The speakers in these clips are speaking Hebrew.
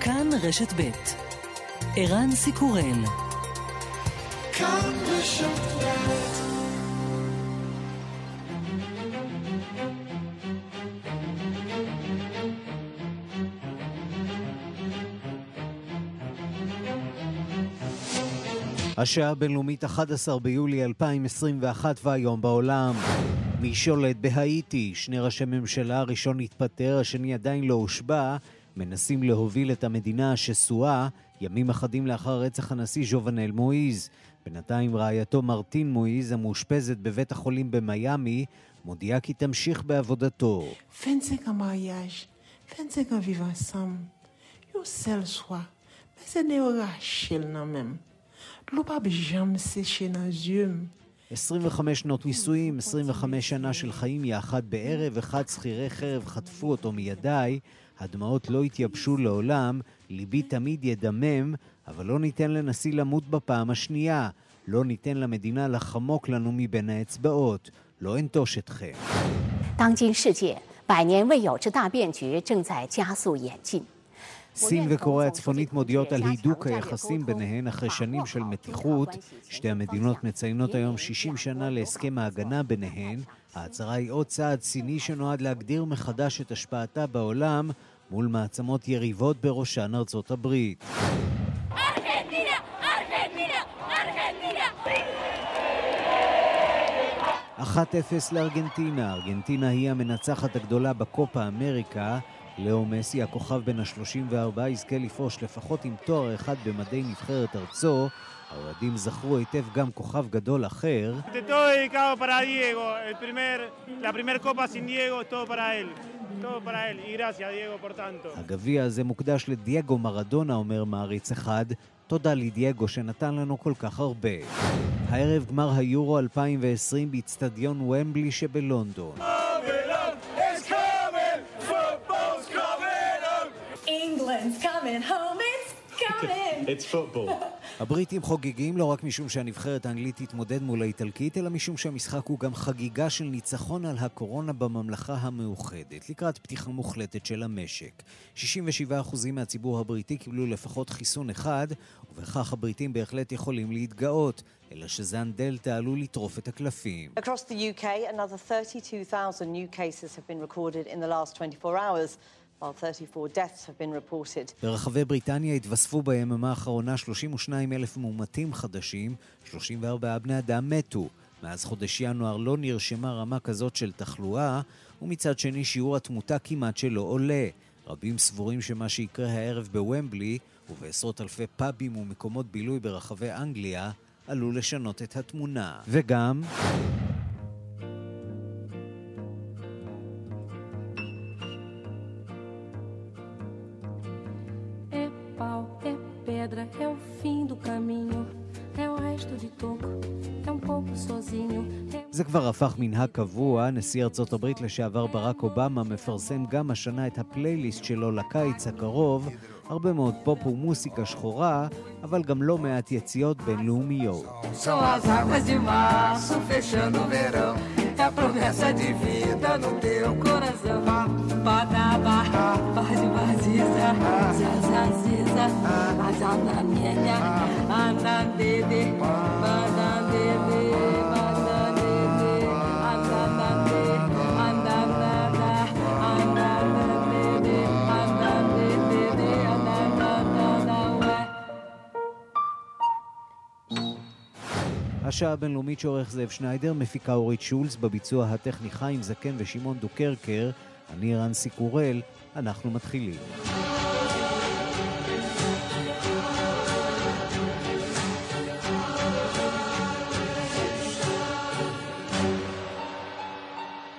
כאן רשת ב' ערן סיקורל כאן רשת ב' השעה הבינלאומית 11 ביולי 2021 והיום בעולם. מי שולט בהאיטי? שני ראשי ממשלה, הראשון התפטר, השני עדיין לא הושבע, מנסים להוביל את המדינה השסועה ימים אחדים לאחר רצח הנשיא ז'ובנל מואיז. בינתיים רעייתו מרטין מואיז, המאושפזת בבית החולים במיאמי, מודיעה כי תמשיך בעבודתו. לא בא בז'ם סשנזיום. 25 שנות נישואים, 25 שנה של חיים יחד, בערב אחד שכירי חרב חטפו אותו מידיי, הדמעות לא יתייבשו לעולם, ליבי תמיד ידמם, אבל לא ניתן לנשיא למות בפעם השנייה. לא ניתן למדינה לחמוק לנו מבין האצבעות. לא אנטוש אתכם. 当今世界百年未有之大变局正在加速演进。 סין וקוריאה הצפונית מודיעות על הידוק היחסים ביניהן אחרי שנים של מתיחות. שתי המדינות מציינות היום 60 שנה להסכם ההגנה ביניהן. ההצהרה היא עוד צעד סיני שנועד להגדיר מחדש את השפעתה בעולם מול מעצמות יריבות בראשן ארצות הברית. 1-0 לארגנטינה. ארגנטינה היא המנצחת הגדולה בקופה אמריקה. לאו מסי, הכוכב בן ה-34, יזכה לפרוש לפחות עם תואר אחד במדי נבחרת ארצו. האוהדים זכרו היטב גם כוכב גדול אחר. הגביע הזה מוקדש לדייגו מרדונה, אומר מעריץ אחד. תודה לדייגו שנתן לנו כל כך הרבה. הערב גמר היורו 2020 באיצטדיון ומבלי שבלונדון. England's coming home, it's coming. It's football. הבריטים חוגגים לא רק משום שהנבחרת האנגלית תתמודד מול האיטלקית, אלא משום שהמשחק הוא גם חגיגה של ניצחון על הקורונה בממלכה המאוחדת, לקראת פתיחה מוחלטת של המשק. 67% מהציבור הבריטי קיבלו לפחות חיסון אחד, ובכך הבריטים בהחלט יכולים להתגאות, אלא שזן דלתא עלול לטרוף את הקלפים. Across the UK, another 32,000 new cases have been recorded in the last 24 hours. ברחבי בריטניה התווספו ביממה האחרונה 32 אלף מאומתים חדשים, 34 בני אדם מתו. מאז חודש ינואר לא נרשמה רמה כזאת של תחלואה, ומצד שני שיעור התמותה כמעט שלא עולה. רבים סבורים שמה שיקרה הערב בוומבלי, ובעשרות אלפי פאבים ומקומות בילוי ברחבי אנגליה, עלול לשנות את התמונה. וגם... זה כבר הפך מנהג קבוע, נשיא ארצות הברית לשעבר ברק אובמה מפרסם גם השנה את הפלייליסט שלו לקיץ הקרוב, הרבה מאוד פופ ומוסיקה שחורה, אבל גם לא מעט יציאות בינלאומיות. é השעה הבינלאומית שעורך זאב שניידר, מפיקה אורית שולץ, בביצוע הטכני חיים זקן ושמעון דוקרקר, אני רנסי קורל, אנחנו מתחילים.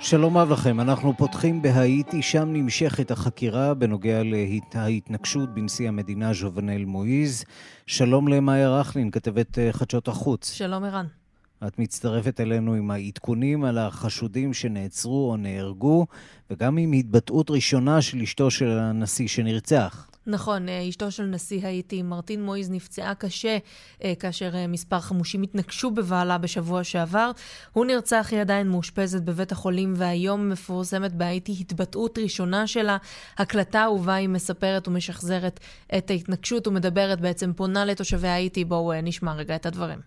שלום רב לכם, אנחנו פותחים בהאיטי, שם נמשכת החקירה בנוגע להתנגשות בנשיא המדינה ז'ובנל מואיז. שלום למאיה רכלין, כתבת אה, חדשות החוץ. שלום ערן. את מצטרפת אלינו עם העדכונים על החשודים שנעצרו או נהרגו, וגם עם התבטאות ראשונה של אשתו של הנשיא שנרצח. נכון, אה, אשתו של נשיא האיטי, מרטין מויז, נפצעה קשה אה, כאשר אה, מספר חמושים התנגשו בבעלה בשבוע שעבר. הוא נרצח, היא עדיין מאושפזת בבית החולים, והיום מפורסמת בהאיטי התבטאות ראשונה שלה, הקלטה ובה היא מספרת ומשחזרת את ההתנגשות ומדברת בעצם, פונה לתושבי האיטי. בואו נשמע רגע את הדברים.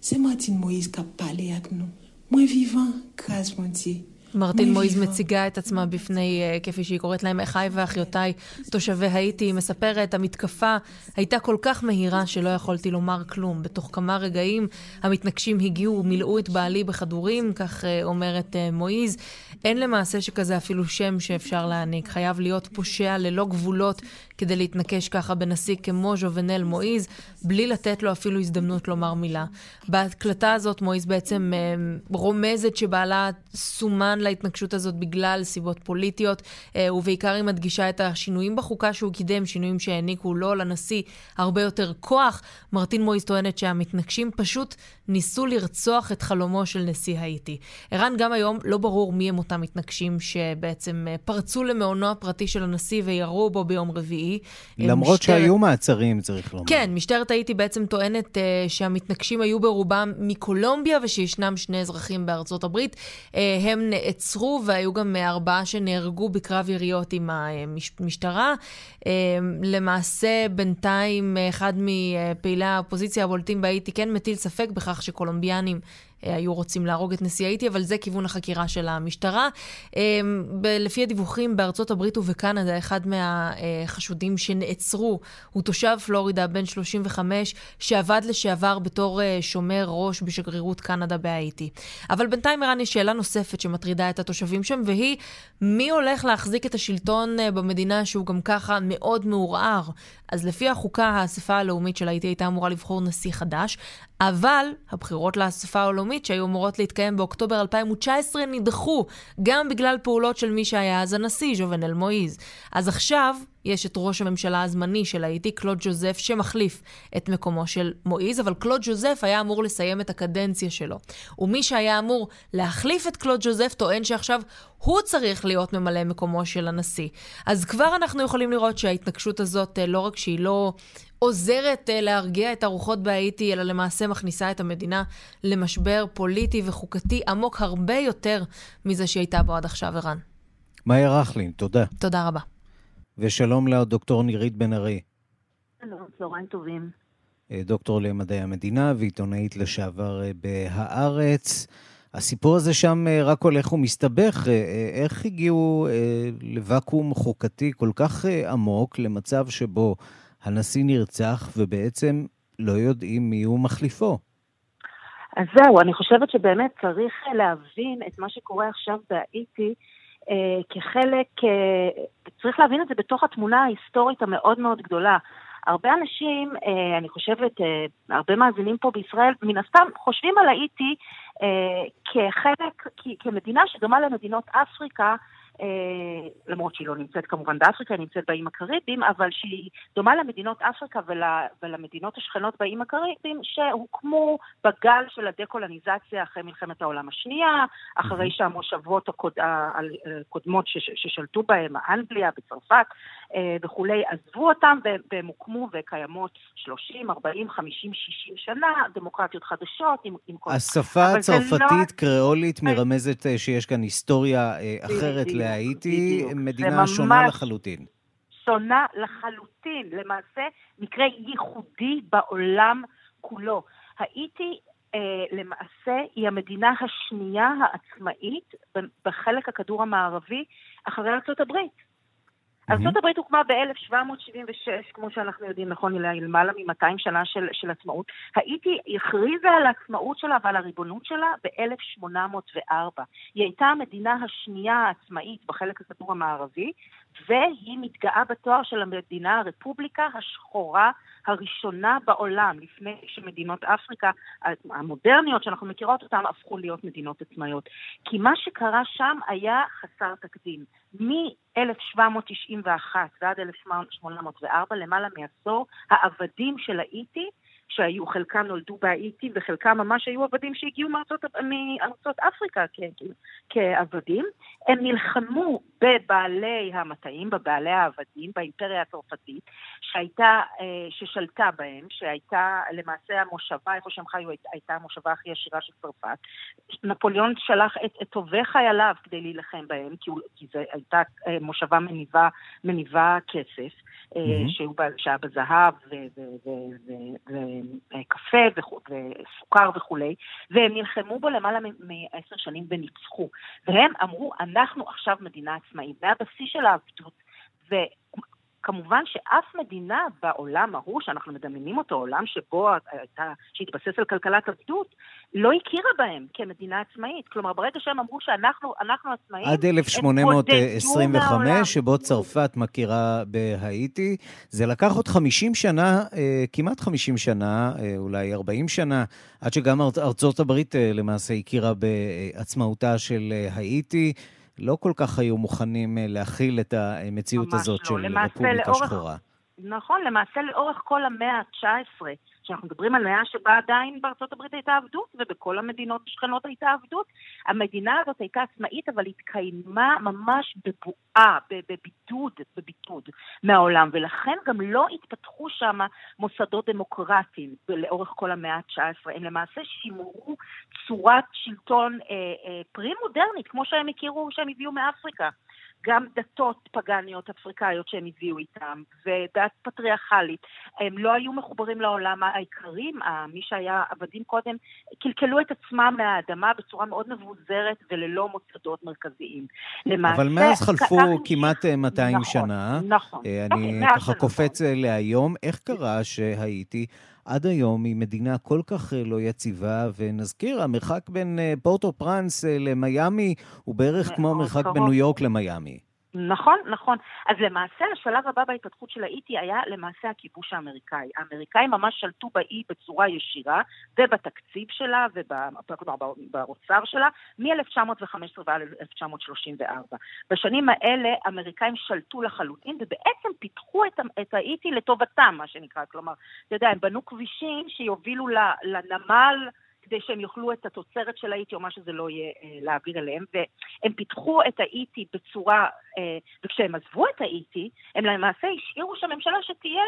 C'est Martine Moïse qui a parlé avec nous. Moi vivant, grâce mon Dieu. מרטין מויז מציגה את עצמה בפני, אה, כפי שהיא קוראת להם, אחיי ואחיותיי, תושבי האיטי. היא מספרת, המתקפה הייתה כל כך מהירה שלא יכולתי לומר כלום. בתוך כמה רגעים המתנגשים הגיעו ומילאו את בעלי בכדורים, כך אה, אומרת אה, מויז. אין למעשה שכזה אפילו שם שאפשר להעניק. חייב להיות פושע ללא גבולות כדי להתנקש ככה בנשיא כמו ז'ובנל מויז, בלי לתת לו אפילו הזדמנות לומר מילה. בהקלטה הזאת מויז בעצם רומזת שבעלה סומן להתנגשות הזאת בגלל סיבות פוליטיות, אה, ובעיקר היא מדגישה את השינויים בחוקה שהוא קידם, שינויים שהעניקו לו, לנשיא, הרבה יותר כוח. מרטין מויס טוענת שהמתנגשים פשוט ניסו לרצוח את חלומו של נשיא האיטי. ערן, גם היום לא ברור מי הם אותם מתנגשים שבעצם אה, פרצו למעונו הפרטי של הנשיא וירו בו ביום רביעי. אה, למרות משטרת... שהיו מעצרים, צריך לומר. כן, משטרת האיטי בעצם טוענת uh, שהמתנגשים היו ברובם מקולומביה ושישנם שני אזרחים בארצות הברית. Uh, הם נעצרו והיו גם ארבעה שנהרגו בקרב יריות עם המשטרה. Uh, למעשה, בינתיים אחד מפעילי האופוזיציה הבולטים בהאיטי כן מטיל ספק בכך שקולומביאנים אה, היו רוצים להרוג את נשיא האיטי, אבל זה כיוון החקירה של המשטרה. אה, לפי הדיווחים בארצות הברית ובקנדה, אחד מהחשודים שנעצרו הוא תושב פלורידה, בן 35, שעבד לשעבר בתור אה, שומר ראש בשגרירות קנדה בהאיטי. אבל בינתיים, ערן, יש שאלה נוספת שמטרידה את התושבים שם, והיא מי הולך להחזיק את השלטון במדינה שהוא גם ככה מאוד מעורער. אז לפי החוקה, האספה הלאומית של האיטי הייתה אמורה לבחור נשיא חדש, אבל הבחירות לאספה הלאומית שהיו אמורות להתקיים באוקטובר 2019 נדחו, גם בגלל פעולות של מי שהיה אז הנשיא, ז'ובנל מואיז. אז עכשיו יש את ראש הממשלה הזמני של האיטי, קלוד ג'וזף, שמחליף את מקומו של מואיז, אבל קלוד ג'וזף היה אמור לסיים את הקדנציה שלו. ומי שהיה אמור להחליף את קלוד ג'וזף טוען שעכשיו הוא צריך להיות ממלא מקומו של הנשיא. אז כבר אנחנו יכולים לראות שההתנגשות הזאת, אה, לא רק שהיא לא עוזרת uh, להרגיע את הרוחות בהאיטי, אלא למעשה מכניסה את המדינה למשבר פוליטי וחוקתי עמוק הרבה יותר מזה שהייתה בו עד עכשיו, ערן. מאיה רכלין, תודה. תודה רבה. ושלום לדוקטור נירית בן ארי. שלום, צהריים טובים. אה, דוקטור למדעי המדינה ועיתונאית לשעבר אה, בהארץ. הסיפור הזה שם רק הולך ומסתבך. איך הגיעו לוואקום חוקתי כל כך עמוק למצב שבו הנשיא נרצח ובעצם לא יודעים מי הוא מחליפו. אז זהו, אני חושבת שבאמת צריך להבין את מה שקורה עכשיו בהאיטי אה, כחלק, אה, צריך להבין את זה בתוך התמונה ההיסטורית המאוד מאוד גדולה. הרבה אנשים, אה, אני חושבת, אה, הרבה מאזינים פה בישראל, מן הסתם חושבים על האיטי אה, כחלק, כמדינה שדומה למדינות אפריקה, אה, למרות שהיא לא נמצאת כמובן באפריקה, היא נמצאת באיים הקריביים, אבל שהיא דומה למדינות אפריקה ול, ולמדינות השכנות באיים הקריביים, שהוקמו בגל של הדקולוניזציה אחרי מלחמת העולם השנייה, אחרי שהמושבות הקוד, הקודמות ששלטו בהם, אנגליה וצרפת אה, וכולי, עזבו אותם והם הוקמו וקיימות 30, 40, 50, 60 שנה, דמוקרטיות חדשות עם, עם כל... השפה הצרפתית, לא... קריאולית, מרמזת אה, שיש כאן היסטוריה אחרת והאיטי מדינה שונה לחלוטין. שונה לחלוטין, למעשה מקרה ייחודי בעולם כולו. האיטי אה, למעשה היא המדינה השנייה העצמאית בחלק הכדור המערבי אחרי ארצות הברית. הברית הוקמה ב-1776, כמו שאנחנו יודעים, נכון, למעלה מ-200 שנה של, של עצמאות. האיטי הכריזה על העצמאות שלה ועל הריבונות שלה ב-1804. היא הייתה המדינה השנייה העצמאית בחלק הכדור המערבי, והיא מתגאה בתואר של המדינה הרפובליקה השחורה הראשונה בעולם, לפני שמדינות אפריקה המודרניות שאנחנו מכירות אותן הפכו להיות מדינות עצמאיות. כי מה שקרה שם היה חסר תקדים. מ-1791 ועד 1804, למעלה מעשור, העבדים של האיטי שהיו, חלקם נולדו בהאיטי וחלקם ממש היו עבדים שהגיעו מארצות, מארצות אפריקה כעבדים. הם נלחמו בבעלי המטעים, בבעלי העבדים, באימפריה הצרפתית, שהייתה, אה, ששלטה בהם, שהייתה למעשה המושבה, איפה שהם חיו, הייתה המושבה הכי עשירה של צרפת. נפוליאון שלח את, את טובי חייליו כדי להילחם בהם, כי, הוא, כי זו הייתה אה, מושבה מניבה, מניבה כסף, mm-hmm. שהיה בזהב וקפה וסוכר וכולי, והם נלחמו בו למעלה מעשר שנים וניצחו. והם אמרו, אנחנו עכשיו מדינה עצמאית. זה הבסיס של העבדות. כמובן שאף מדינה בעולם ההוא, שאנחנו מדמיינים אותו, עולם שבו הייתה, שהתבסס על כלכלת עבדות, לא הכירה בהם כמדינה עצמאית. כלומר, ברגע שהם אמרו שאנחנו אנחנו עצמאים, עד 1825, שבו צרפת מכירה בהאיטי, זה לקח עוד 50 שנה, אה, כמעט 50 שנה, אה, אולי 40 שנה, עד שגם ארצות הברית אה, למעשה הכירה בעצמאותה של האיטי. לא כל כך היו מוכנים אה, להכיל את המציאות הזאת לא. של רפובליקה לאורך, שחורה. נכון, למעשה לאורך כל המאה ה-19, כשאנחנו מדברים על מאה שבה עדיין בארצות הברית הייתה עבדות, ובכל המדינות השכנות הייתה עבדות, המדינה הזאת הייתה עצמאית, אבל התקיימה ממש בבועה, בבידוד, בבידוד מהעולם, ולכן גם לא התפתחו שם מוסדות דמוקרטיים לאורך כל המאה ה-19. הם למעשה שימרו צורת שלטון אה, אה, פרי מודרנית, כמו שהם הכירו, שהם הביאו מאפריקה. גם דתות פגניות אפריקאיות שהם הביאו איתם, ודת פטריארכלית. הם לא היו מחוברים לעולם העיקרים, מי שהיה עבדים קודם, קלקלו את עצמם מהאדמה בצורה מאוד מבוזרת וללא מוסדות מרכזיים. למעשה... אבל מאז חלפו כמעט 200 נכון, שנה. נכון. אה, אני okay, ככה קופץ נכון. להיום. איך קרה שהייתי... עד היום היא מדינה כל כך אה, לא יציבה, ונזכיר, המרחק בין אה, פורטו פרנס אה, למיאמי הוא בערך כמו המרחק בין ניו יורק למיאמי. נכון, נכון. אז למעשה השלב הבא בהתפתחות של האיטי היה למעשה הכיבוש האמריקאי. האמריקאים ממש שלטו באי בצורה ישירה, ובתקציב שלה, כלומר באוצר שלה, מ-1915 ועד 1934. בשנים האלה האמריקאים שלטו לחלוטין, ובעצם פיתחו את האיטי לטובתם, מה שנקרא. כלומר, אתה יודע, הם בנו כבישים שיובילו לנמל, כדי שהם יאכלו את התוצרת של האיטי או מה שזה לא יהיה אה, להעביר אליהם, והם פיתחו את האיטי בצורה, אה, וכשהם עזבו את האיטי, הם למעשה השאירו שהממשלה שתהיה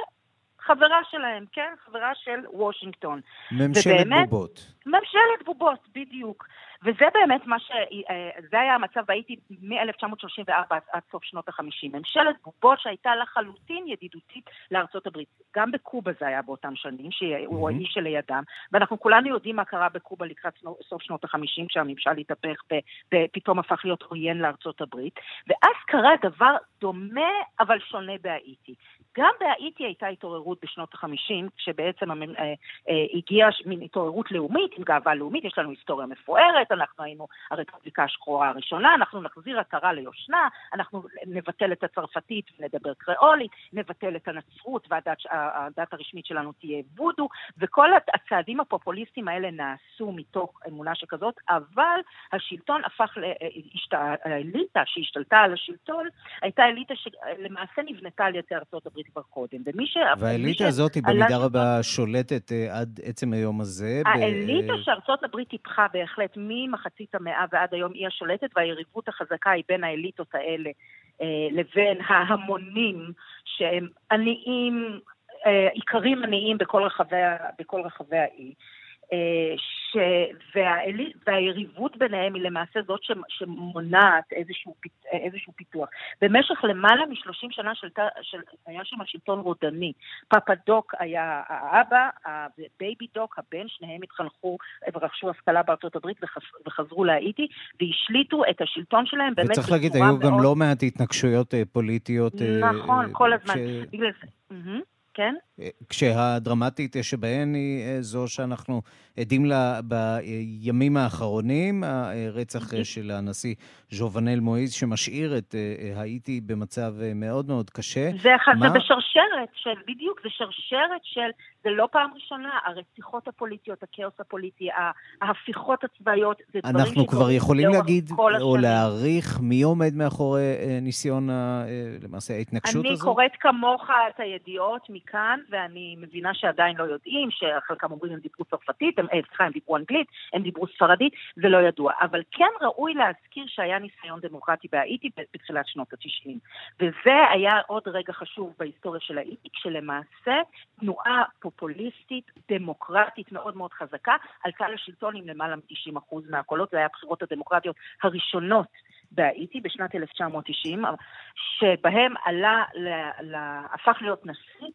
חברה שלהם, כן? חברה של וושינגטון. ממשלת ובאמת, בובות. ממשלת בובות, בדיוק. וזה באמת מה ש... אה, זה היה המצב בהאיטי מ-1934 עד סוף שנות ה-50. ממשלת בובות שהייתה לחלוטין ידידותית לארצות הברית. גם בקובה זה היה באותם שנים, שהוא mm-hmm. האיש שלידם, ואנחנו כולנו יודעים מה קרה בקובה לקראת סוף שנות ה-50, כשהממשל התהפך ופתאום הפך להיות עוין לארצות הברית. ואז קרה דבר דומה אבל שונה בהאיטי. גם בהאיטי הייתה התעוררות בשנות ה-50, שבעצם אה, אה, הגיעה מין התעוררות לאומית, עם גאווה לאומית, יש לנו היסטוריה מפוארת, אנחנו היינו הרפובליקה השחורה הראשונה, אנחנו נחזיר עטרה ליושנה, אנחנו נבטל את הצרפתית ונדבר קריאולית, נבטל את הנצרות והדת הרשמית שלנו תהיה וודו, וכל הצעדים הפופוליסטיים האלה נעשו מתוך אמונה שכזאת, אבל השלטון הפך, אה, האליטה שהשתלטה על השלטון, הייתה אליטה שלמעשה נבנתה על ידי ארצות הברית כבר קודם. ומי ש... והאליטה הזאת היא במידה רבה שולטת אה, עד עצם היום הזה. האליטה. שארצות הברית טיפחה בהחלט ממחצית המאה ועד היום היא השולטת, והיריבות החזקה היא בין האליטות האלה אה, לבין ההמונים שהם עניים, אה, איכרים עניים בכל רחבי, בכל רחבי האי. ש... והאלי... והיריבות ביניהם היא למעשה זאת ש... שמונעת איזשהו, פ... איזשהו פיתוח. במשך למעלה מ-30 שנה שלט... של... היה שם שלטון רודני. פאפה דוק היה האבא, הבייבי דוק, הבן, שניהם התחנכו ורכשו השכלה בארצות הברית וחז... וחזרו להאיטי, והשליטו את השלטון שלהם באמת בצורה מאוד... וצריך להגיד, היו מאוד... גם לא מעט התנגשויות אה, פוליטיות. נכון, אה, כל הזמן. ש... בגלל זה. Mm-hmm. כן? כשהדרמטית שבהן היא אה, זו שאנחנו עדים לה בימים האחרונים, הרצח אוקיי. של הנשיא ז'ובנל מואיז, שמשאיר את אה, האיטי במצב אה, מאוד מאוד קשה. זה, מה... זה בשרשרת של, בדיוק, זה שרשרת של, זה לא פעם ראשונה, הרציחות הפוליטיות, הכאוס הפוליטי, ההפיכות הצבאיות, זה דברים אנחנו כבר יכולים להגיד, או להעריך, מי עומד מאחורי ניסיון, למעשה, ההתנגשות אני הזו? אני קוראת כמוך את הידיעות מכאן, ואני מבינה שעדיין לא יודעים, שחלקם אומרים הם דיברו צרפתית, הם, סליחה, הם דיברו אנגלית, הם דיברו ספרדית, זה לא ידוע. אבל כן ראוי להזכיר שהיה ניסיון דמוקרטי בהאיטי בתחילת שנות ה-90. וזה היה עוד רגע חשוב בהיסטוריה של האיטי, כשלמעשה תנועה פופוליסטית, דמוקרטית מאוד מאוד חזקה, עלתה לשלטון עם למעלה מ-90% מהקולות, זה היה הבחירות הדמוקרטיות הראשונות. בהאיטי בשנת 1990, שבהם עלה, הפך להיות נשיא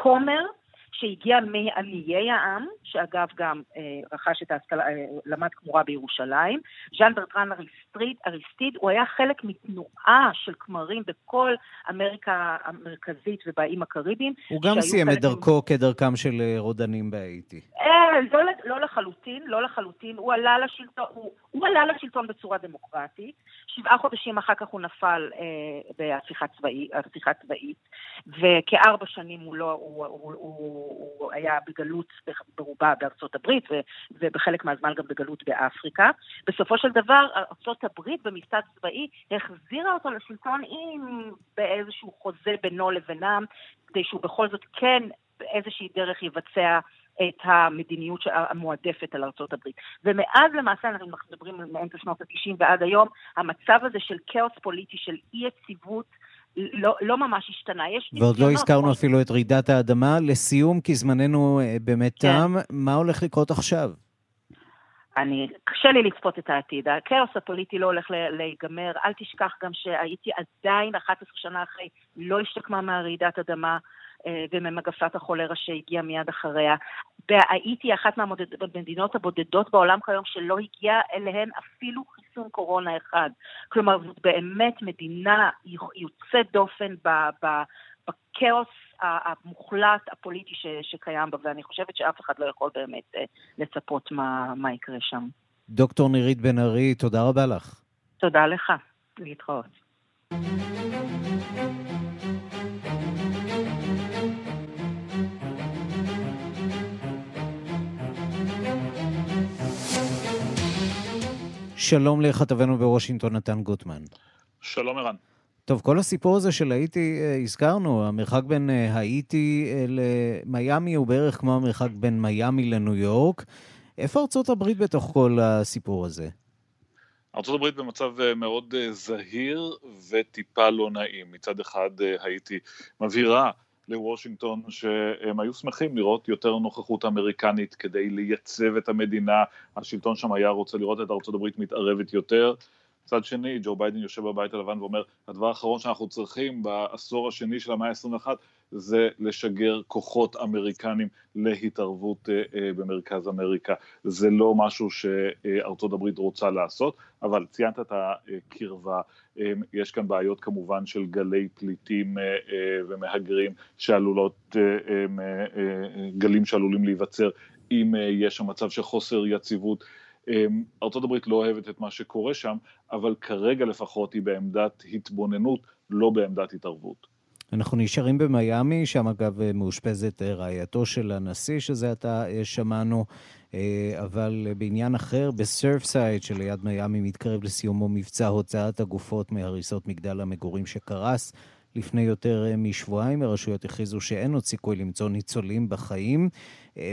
Comer שהגיע מעניי העם, שאגב גם אה, רכש את ההשכלה, אה, למד כמורה בירושלים. ז'אן ברטרן אריסטריד, אריסטיד, הוא היה חלק מתנועה של כמרים בכל אמריקה המרכזית ובאיים הקריביים. הוא גם סיים את דרכו עם... כדרכם של אה, רודנים בהאיטי. אה, לא, לא לחלוטין, לא לחלוטין. הוא עלה לשלטון, הוא, הוא עלה לשלטון בצורה דמוקרטית. שבעה חודשים אחר כך הוא נפל אה, בהפיכה צבאית, צבאית, וכארבע שנים הוא, לא, הוא, הוא, הוא, הוא היה בגלות ברובה בארצות הברית, ו, ובחלק מהזמן גם בגלות באפריקה. בסופו של דבר, ארצות הברית במבצע צבאי החזירה אותו לשלטון עם באיזשהו חוזה בינו לבינם, כדי שהוא בכל זאת כן באיזושהי דרך יבצע את המדיניות המועדפת על ארצות הברית. ומאז למעשה, אנחנו מדברים מאמצע שנות ה-90 ועד היום, המצב הזה של כאוס פוליטי, של אי-יציבות, לא, לא ממש השתנה. יש ועוד לא הזכרנו כמו... אפילו את רעידת האדמה. לסיום, כי זמננו אה, באמת כן. תם, מה הולך לקרות עכשיו? אני, קשה לי לצפות את העתיד. הכאוס הפוליטי לא הולך להיגמר. אל תשכח גם שהייתי עדיין 11 שנה אחרי, לא השתקמה מהרעידת אדמה. אה, וממגפת החולרה שהגיעה מיד אחריה. והייתי אחת מהמדינות הבודדות בעולם כיום שלא הגיע אליהן אפילו חיסון קורונה אחד. כלומר, זאת באמת מדינה יוצאת דופן בכאוס המוחלט הפוליטי ש, שקיים בה, ואני חושבת שאף אחד לא יכול באמת אה, לצפות מה, מה יקרה שם. דוקטור נירית בן ארי, תודה רבה לך. תודה לך. להתראות. שלום לכתבנו בוושינגטון, נתן גוטמן. שלום ערן. טוב, כל הסיפור הזה של האיטי, אה, הזכרנו, המרחק בין אה, האיטי אה, למיאמי הוא בערך כמו המרחק בין מיאמי לניו יורק. איפה ארצות הברית בתוך כל הסיפור הזה? ארצות הברית במצב מאוד זהיר וטיפה לא נעים. מצד אחד הייתי מבהירה לוושינגטון שהם היו שמחים לראות יותר נוכחות אמריקנית כדי לייצב את המדינה, השלטון שם היה רוצה לראות את הברית מתערבת יותר. מצד שני, ג'ו ביידן יושב בבית הלבן ואומר, הדבר האחרון שאנחנו צריכים בעשור השני של המאה ה-21 זה לשגר כוחות אמריקנים להתערבות אה, אה, במרכז אמריקה. זה לא משהו שארצות הברית רוצה לעשות, אבל ציינת את הקרבה, אה, יש כאן בעיות כמובן של גלי פליטים ומהגרים שעלולות, גלים שעלולים להיווצר אם יש שם מצב של חוסר יציבות. ארה"ב לא אוהבת את מה שקורה שם, אבל כרגע לפחות היא בעמדת התבוננות, לא בעמדת התערבות. אנחנו נשארים במיאמי, שם אגב מאושפזת רעייתו של הנשיא, שזה עתה אה, שמענו, אה, אבל בעניין אחר, בסרפסייד שליד מיאמי מתקרב לסיומו מבצע הוצאת הגופות מהריסות מגדל המגורים שקרס. לפני יותר אה, משבועיים הרשויות הכריזו שאין עוד סיכוי למצוא ניצולים בחיים.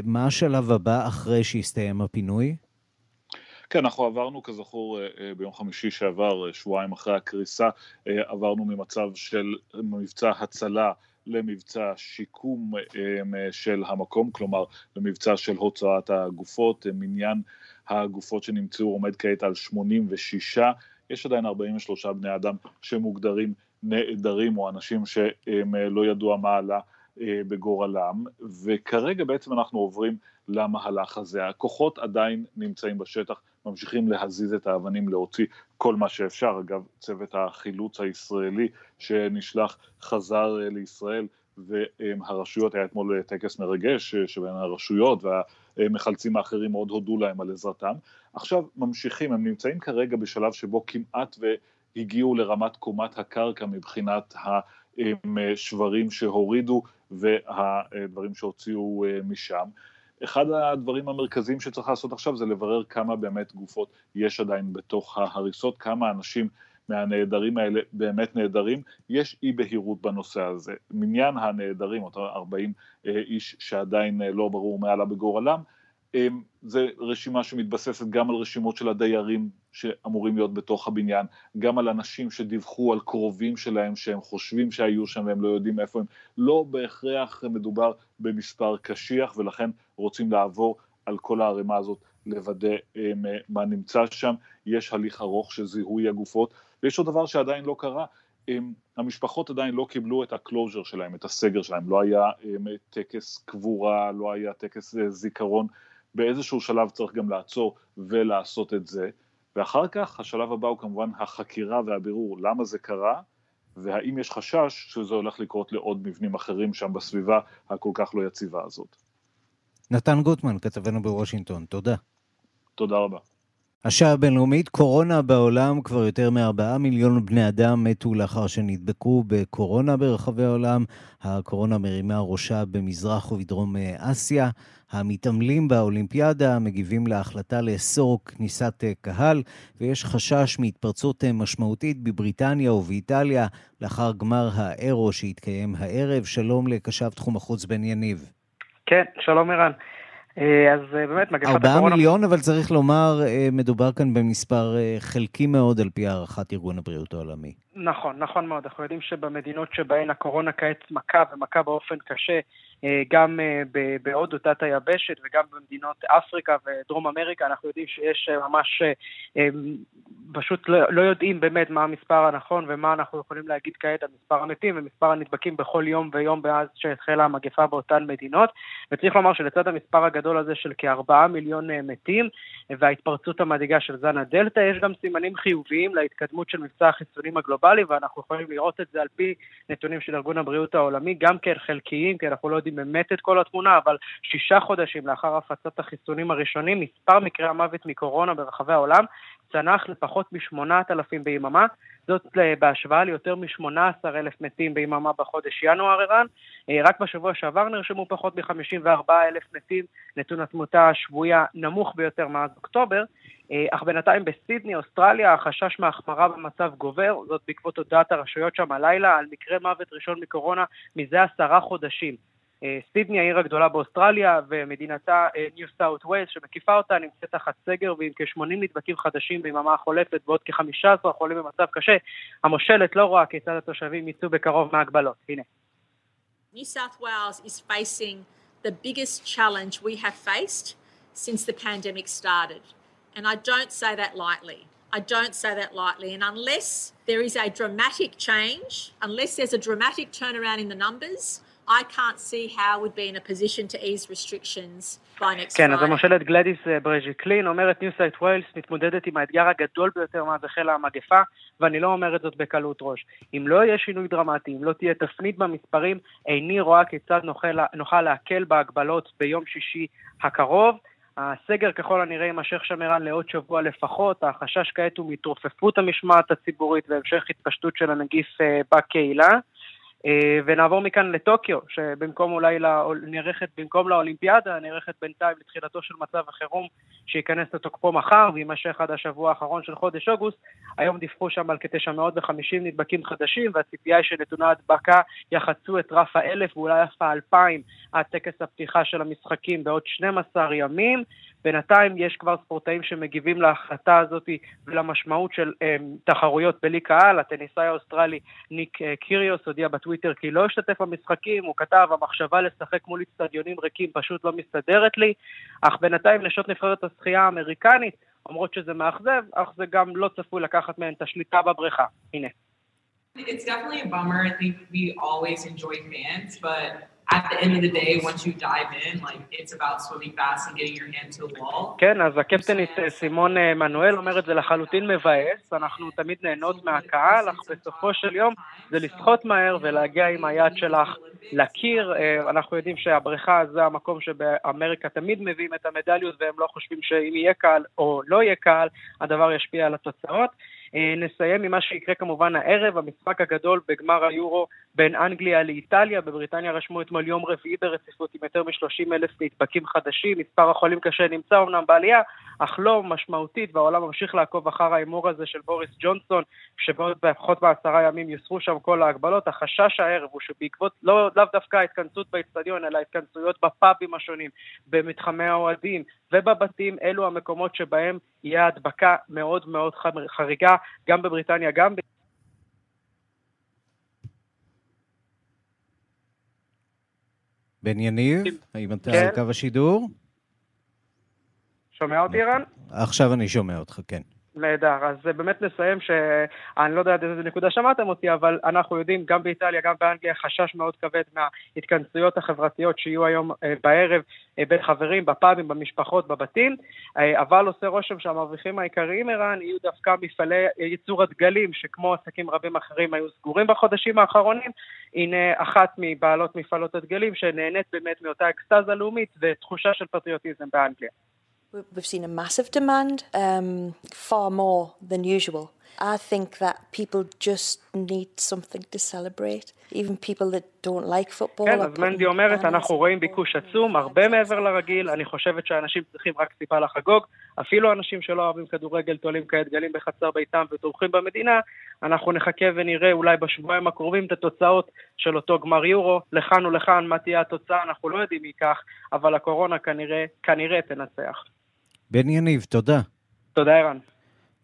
מה השלב הבא אחרי שהסתיים הפינוי? כן, אנחנו עברנו כזכור אה, אה, ביום חמישי שעבר, אה, שבועיים אחרי הקריסה, עברנו ממצב של מבצע הצלה למבצע שיקום של המקום, כלומר למבצע של הוצאת הגופות, מניין הגופות שנמצאו עומד כעת על 86, יש עדיין 43 בני אדם שמוגדרים נעדרים או אנשים שהם לא ידוע מה עלה בגורלם, וכרגע בעצם אנחנו עוברים למהלך הזה. הכוחות עדיין נמצאים בשטח, ממשיכים להזיז את האבנים, להוציא כל מה שאפשר. אגב, צוות החילוץ הישראלי שנשלח חזר אה, לישראל, והרשויות, היה אתמול טקס מרגש אה, שבין הרשויות והמחלצים האחרים מאוד הודו להם על עזרתם. עכשיו ממשיכים, הם נמצאים כרגע בשלב שבו כמעט והגיעו לרמת קומת הקרקע מבחינת השברים שהורידו והדברים שהוציאו אה, משם. אחד הדברים המרכזיים שצריך לעשות עכשיו זה לברר כמה באמת גופות יש עדיין בתוך ההריסות, כמה אנשים מהנעדרים האלה באמת נעדרים, יש אי בהירות בנושא הזה. מניין הנעדרים, אותו 40 איש שעדיין לא ברור מה עלה בגורלם, זה רשימה שמתבססת גם על רשימות של הדיירים שאמורים להיות בתוך הבניין, גם על אנשים שדיווחו על קרובים שלהם שהם חושבים שהיו שם והם לא יודעים איפה הם, לא בהכרח מדובר במספר קשיח ולכן רוצים לעבור על כל הערימה הזאת לוודא מה נמצא שם, יש הליך ארוך של זיהוי הגופות ויש עוד דבר שעדיין לא קרה, המשפחות עדיין לא קיבלו את ה closure שלהם, את הסגר שלהם, לא היה טקס קבורה, לא היה טקס אה, זיכרון באיזשהו שלב צריך גם לעצור ולעשות את זה, ואחר כך השלב הבא הוא כמובן החקירה והבירור למה זה קרה, והאם יש חשש שזה הולך לקרות לעוד מבנים אחרים שם בסביבה הכל כך לא יציבה הזאת. נתן גוטמן, כתבנו בוושינגטון, תודה. תודה רבה. השעה הבינלאומית, קורונה בעולם, כבר יותר מארבעה מיליון בני אדם מתו לאחר שנדבקו בקורונה ברחבי העולם. הקורונה מרימה ראשה במזרח ובדרום אסיה. המתעמלים באולימפיאדה מגיבים להחלטה לאסור כניסת קהל, ויש חשש מהתפרצות משמעותית בבריטניה ובאיטליה לאחר גמר האירו שהתקיים הערב. שלום לקשב תחום החוץ בן יניב. כן, שלום ערן. אה, אז אה, באמת מגפת הקורונה... ארבעה מיליון, אבל צריך לומר, אה, מדובר כאן במספר חלקי מאוד על פי הערכת ארגון הבריאות העולמי. נכון, נכון מאוד. אנחנו יודעים שבמדינות שבהן הקורונה כעת מכה ומכה באופן קשה, גם בהודו תת היבשת וגם במדינות אפריקה ודרום אמריקה, אנחנו יודעים שיש ממש, פשוט לא, לא יודעים באמת מה המספר הנכון ומה אנחנו יכולים להגיד כעת על מספר המתים ומספר הנדבקים בכל יום ויום מאז שהחלה המגפה באותן מדינות. וצריך לומר שלצד המספר הגדול הזה של כארבעה מיליון מתים וההתפרצות המדאיגה של זן הדלתא, יש גם סימנים חיוביים להתקדמות של מבצע החיסונים הגלובלי. גלובלי, ואנחנו יכולים לראות את זה על פי נתונים של ארגון הבריאות העולמי, גם כן חלקיים, כי אנחנו לא יודעים באמת את כל התמונה, אבל שישה חודשים לאחר הפצת החיסונים הראשונים, מספר מקרי המוות מקורונה ברחבי העולם צנח לפחות מ-8,000 ביממה, זאת בהשוואה ליותר מ-18,000 מתים ביממה בחודש ינואר ערן. אה, רק בשבוע שעבר נרשמו פחות מ-54,000 מתים, נתון התמותה השבויה נמוך ביותר מאז אוקטובר, אה, אך בינתיים בסידני, אוסטרליה, החשש מהחמרה במצב גובר, זאת בעקבות הודעת הרשויות שם הלילה על מקרה מוות ראשון מקורונה מזה עשרה חודשים. אה, סידני העיר הגדולה באוסטרליה ומדינתה ניו סאוט ווייס שמקיפה אותה נמצאת תחת סגר ועם כ-80 נדבקים חדשים ביממה החולפת ועוד כ-15 חולים במצב קשה. המושלת לא רואה כיצד התושבים יצאו בקרוב מההגבלות. הנה. New South Wales is facing the biggest challenge we have faced since the pandemic started. And I don't say that lightly. I don't say that lightly. And unless there is a dramatic change, unless there's a dramatic turnaround in the numbers, I can't see how we'd be in a position to ease restrictions by next כן, אז המושלת גלדיס ברז'יקלין אומרת ניו סאות' ויילס מתמודדת עם האתגר הגדול ביותר מאז החלה המגפה, ואני לא אומרת זאת בקלות ראש. אם לא יהיה שינוי דרמטי, אם לא תהיה תפנית במספרים, איני רואה כיצד נוכל, נוכל להקל בהגבלות ביום שישי הקרוב. הסגר ככל הנראה יימשך שם ערן לעוד שבוע לפחות, החשש כעת הוא מהתרופפות המשמעת הציבורית והמשך התפשטות של הנגיף בקהילה. אה, ונעבור מכאן לטוקיו, שבמקום אולי נערכת, במקום לאולימפיאדה, נערכת בינתיים לתחילתו של מצב החירום שייכנס לתוקפו מחר ויימשך עד השבוע האחרון של חודש אוגוסט. היום דיווחו שם על כ-950 נדבקים חדשים, והציפייה היא שנתוני ההדבקה יחצו את רף האלף ואולי אף האלפיים עד טקס הפתיחה של המשחקים בעוד 12 ימים. בינתיים יש כבר ספורטאים שמגיבים להחלטה הזאת ולמשמעות של אמ, תחרויות בלי קהל. הטניסאי האוסטרלי ניק אה, קיריוס הודיע בטוויטר כי לא השתתף במשחקים, הוא כתב, המחשבה לשחק מול אצטדיונים ריקים פשוט לא מסתדרת לי, אך בינתיים נשות נבחרת השחייה האמריקנית אומרות שזה מאכזב, אך זה גם לא צפוי לקחת מהן את השליטה בבריכה. הנה. It's definitely a bummer. I think we always enjoy fans, but at the end of the day, once you dive in, like, it's about swimming fast and getting your hand to the wall. כן, אז הקפטנית סימון מנואל אומרת זה לחלוטין מבאס, אנחנו תמיד נהנות מהקהל, אך בסופו של יום זה לשחות מהר ולהגיע עם היד שלך לקיר. אנחנו יודעים שהבריכה זה המקום שבאמריקה תמיד מביאים את המדליות והם לא חושבים שאם יהיה קהל או לא יהיה קהל, הדבר ישפיע על התוצאות. נסיים עם מה שיקרה כמובן הערב, המשחק הגדול בגמר היורו בין אנגליה לאיטליה. בבריטניה רשמו אתמול יום רביעי ברציפות עם יותר מ-30 אלף נדבקים חדשים. מספר החולים קשה נמצא אומנם בעלייה, אך לא משמעותית, והעולם ממשיך לעקוב אחר ההימור הזה של בוריס ג'ונסון, שבעוד פחות מעשרה ימים יוסרו שם כל ההגבלות. החשש הערב הוא שבעקבות, לא, לאו דווקא ההתכנסות באצטדיון, אלא התכנסויות בפאבים השונים, במתחמי האוהדים ובבתים, אלו המקומות שבהם יהיה הדבקה מאוד מאוד חריגה, גם בבריטניה, גם ב... בן יניב, האם אתה כן. על קו השידור? שומע אותי, ערן? עכשיו אני שומע אותך, כן. נהדר, אז באמת נסיים שאני לא יודע איזה נקודה שמעתם אותי, אבל אנחנו יודעים גם באיטליה, גם באנגליה, חשש מאוד כבד מההתכנסויות החברתיות שיהיו היום אה, בערב אה, בין חברים, בפאבים, במשפחות, בבתים, אה, אבל עושה רושם שהמרוויחים העיקריים, ערן, יהיו דווקא מפעלי ייצור הדגלים, שכמו עסקים רבים אחרים היו סגורים בחודשים האחרונים, הנה אחת מבעלות מפעלות הדגלים שנהנית באמת מאותה אקסטזה לאומית ותחושה של פטריוטיזם באנגליה. We've seen a massive demand, um, far more than usual. I think that people just need something to celebrate. Even people that don't like football. כן, אז מנדי אומרת, אנחנו רואים ביקוש עצום, הרבה מעבר לרגיל. אני חושבת שאנשים צריכים רק טיפה לחגוג. אפילו אנשים שלא אוהבים כדורגל תולים כעת גלים בחצר ביתם ותומכים במדינה. אנחנו נחכה ונראה אולי בשבועיים הקרובים את התוצאות של אותו גמר יורו. לכאן ולכאן, מה תהיה התוצאה, אנחנו לא יודעים מי ייקח, אבל הקורונה כנראה, כנראה תנצח. בן יניב, תודה. תודה, ערן.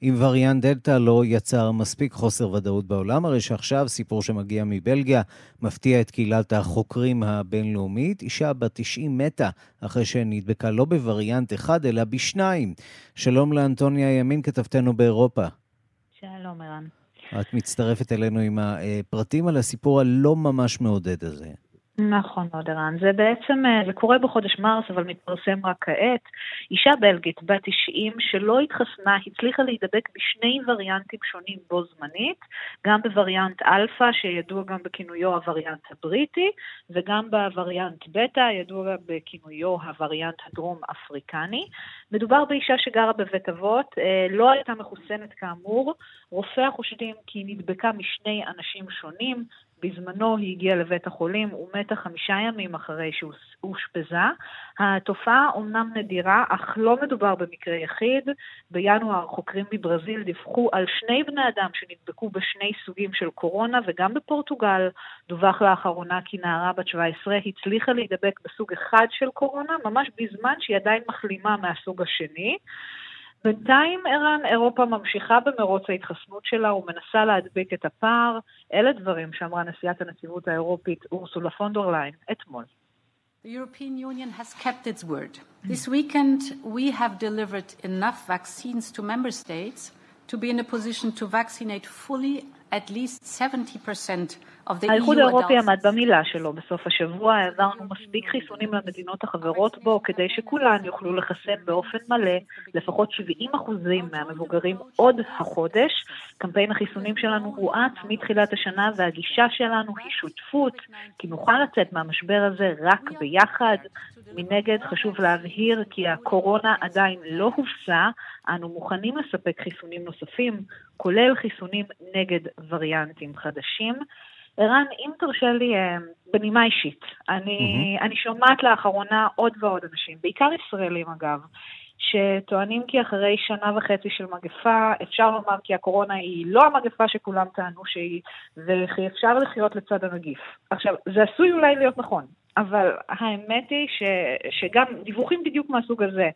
אם וריאנט דלתא לא יצר מספיק חוסר ודאות בעולם, הרי שעכשיו סיפור שמגיע מבלגיה מפתיע את קהילת החוקרים הבינלאומית. אישה בת 90 מתה אחרי שנדבקה לא בווריאנט אחד, אלא בשניים. שלום לאנטוניה ימין, כתבתנו באירופה. שלום, ערן. את מצטרפת אלינו עם הפרטים על הסיפור הלא ממש מעודד הזה. נכון מאוד, ערן. זה בעצם, אה, זה קורה בחודש מרס, אבל מתפרסם רק כעת. אישה בלגית בת 90 שלא התחסנה, הצליחה להידבק בשני וריאנטים שונים בו זמנית, גם בווריאנט אלפא, שידוע גם בכינויו הווריאנט הבריטי, וגם בווריאנט בטא, ידוע בכינויו הווריאנט הדרום אפריקני. מדובר באישה שגרה בבית אבות, אה, לא הייתה מחוסנת כאמור, רופאי החושדים כי היא נדבקה משני אנשים שונים, בזמנו היא הגיעה לבית החולים ומתה חמישה ימים אחרי שאושפזה. התופעה אומנם נדירה, אך לא מדובר במקרה יחיד. בינואר חוקרים מברזיל דיווחו על שני בני אדם שנדבקו בשני סוגים של קורונה, וגם בפורטוגל דווח לאחרונה כי נערה בת 17 הצליחה להידבק בסוג אחד של קורונה, ממש בזמן שהיא עדיין מחלימה מהסוג השני. בינתיים, ערן, אירופה ממשיכה במרוץ ההתחסנות שלה ומנסה להדביק את הפער. אלה דברים שאמרה נשיאת הנציבות האירופית אורסולה פונדרליין אתמול. The European Union has kept its word. This weekend we have delivered enough vaccines to member states to be in a position to vaccinate fully at least 70% האיחוד האירופי עמד במילה שלו בסוף השבוע, העברנו מספיק חיסונים למדינות החברות בו כדי שכולן יוכלו לחסן באופן מלא לפחות 70% מהמבוגרים עוד החודש. קמפיין החיסונים שלנו הואץ מתחילת השנה והגישה שלנו היא שותפות, כי נוכל לצאת מהמשבר הזה רק ביחד. מנגד חשוב להבהיר כי הקורונה עדיין לא הופסה, אנו מוכנים לספק חיסונים נוספים, כולל חיסונים נגד וריאנטים חדשים. ערן, אם תרשה לי, אה, בנימה אישית, אני, mm-hmm. אני שומעת לאחרונה עוד ועוד אנשים, בעיקר ישראלים אגב, שטוענים כי אחרי שנה וחצי של מגפה, אפשר לומר כי הקורונה היא לא המגפה שכולם טענו שהיא, וכי אפשר לחיות לצד הנגיף. עכשיו, זה עשוי אולי להיות נכון, אבל האמת היא ש, שגם דיווחים בדיוק מהסוג הזה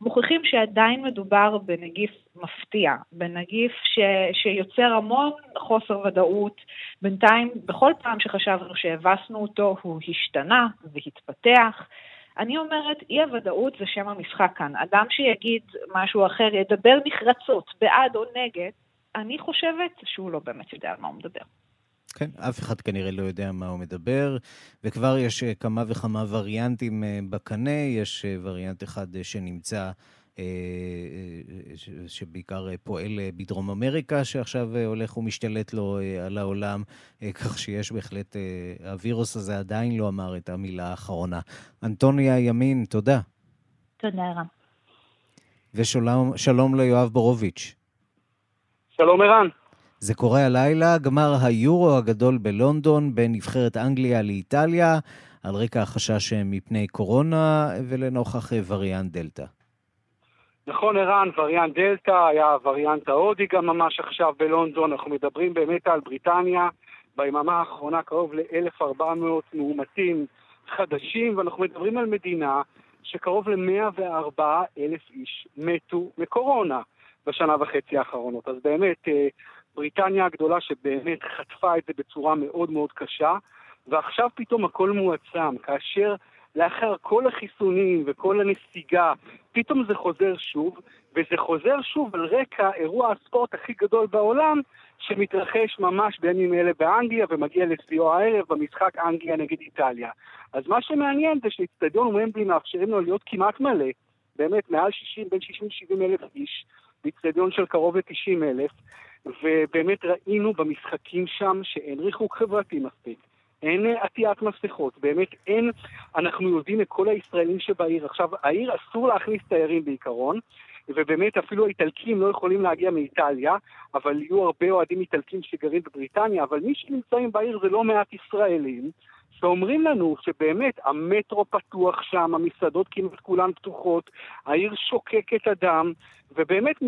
מוכיחים שעדיין מדובר בנגיף מפתיע, בנגיף ש, שיוצר המון חוסר ודאות. בינתיים, בכל פעם שחשבנו שהבסנו אותו, הוא השתנה והתפתח. אני אומרת, אי הוודאות זה שם המשחק כאן. אדם שיגיד משהו אחר, ידבר נחרצות, בעד או נגד, אני חושבת שהוא לא באמת יודע על מה הוא מדבר. כן, אף אחד כנראה לא יודע מה הוא מדבר, וכבר יש אה, כמה וכמה וריאנטים אה, בקנה, יש אה, וריאנט אחד שנמצא, שבעיקר פועל בדרום אמריקה, שעכשיו הולך ומשתלט לו על העולם, כך שיש בהחלט, הווירוס הזה עדיין לא אמר את המילה האחרונה. אנטוניה ימין, תודה. תודה רבה. ושלום ליואב בורוביץ'. שלום ערן. זה קורה הלילה, גמר היורו הגדול בלונדון בין נבחרת אנגליה לאיטליה, על רקע החשש מפני קורונה ולנוכח וריאנט דלתא. נכון, ערן, וריאנט דלתא, היה הווריאנט ההודי גם ממש עכשיו בלונדון, אנחנו מדברים באמת על בריטניה, ביממה האחרונה קרוב ל-1,400 מאומתים חדשים, ואנחנו מדברים על מדינה שקרוב ל-104 אלף איש מתו מקורונה בשנה וחצי האחרונות. אז באמת, אה, בריטניה הגדולה שבאמת חטפה את זה בצורה מאוד מאוד קשה, ועכשיו פתאום הכל מועצם, כאשר לאחר כל החיסונים וכל הנסיגה, פתאום זה חוזר שוב, וזה חוזר שוב על רקע אירוע הספורט הכי גדול בעולם, שמתרחש ממש בימים אלה באנגליה ומגיע לשיאו הערב במשחק אנגליה נגד איטליה. אז מה שמעניין זה שאיצטדיון ומבלי מאפשרים לו להיות כמעט מלא, באמת מעל 60, בין 60 ל-70 אלף איש, באיצטדיון של קרוב ל-90 אלף, ובאמת ראינו במשחקים שם שאין ריחוק חברתי מספיק. אין עטיית מסכות, באמת אין, אנחנו יודעים את כל הישראלים שבעיר. עכשיו, העיר אסור להכניס תיירים בעיקרון, ובאמת אפילו האיטלקים לא יכולים להגיע מאיטליה, אבל יהיו הרבה אוהדים איטלקים שגרים בבריטניה, אבל מי שנמצאים בעיר זה לא מעט ישראלים, שאומרים לנו שבאמת המטרו פתוח שם, המסעדות כמעט כולן פתוחות, העיר שוקקת אדם, ובאמת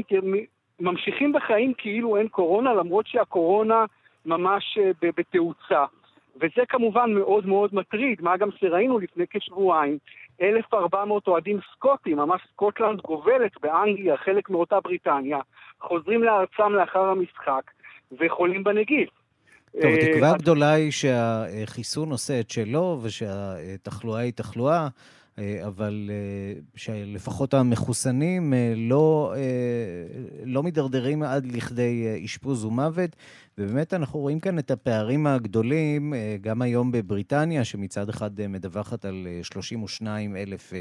ממשיכים בחיים כאילו אין קורונה, למרות שהקורונה ממש אה, בתאוצה. וזה כמובן מאוד מאוד מטריד, מה גם שראינו לפני כשבועיים, 1,400 אוהדים סקוטים, ממש סקוטלנד גובלת באנגליה, חלק מאותה בריטניה, חוזרים לארצם לאחר המשחק וחולים בנגיף. טוב, התקווה אה, הגדולה היא שהחיסון עושה את שלו ושהתחלואה היא תחלואה. אה, אבל אה, שלפחות המחוסנים אה, לא, לא מידרדרים עד לכדי אשפוז ומוות. ובאמת אנחנו רואים כאן את הפערים הגדולים, גם היום בבריטניה, שמצד אחד מדווחת על 32 אלף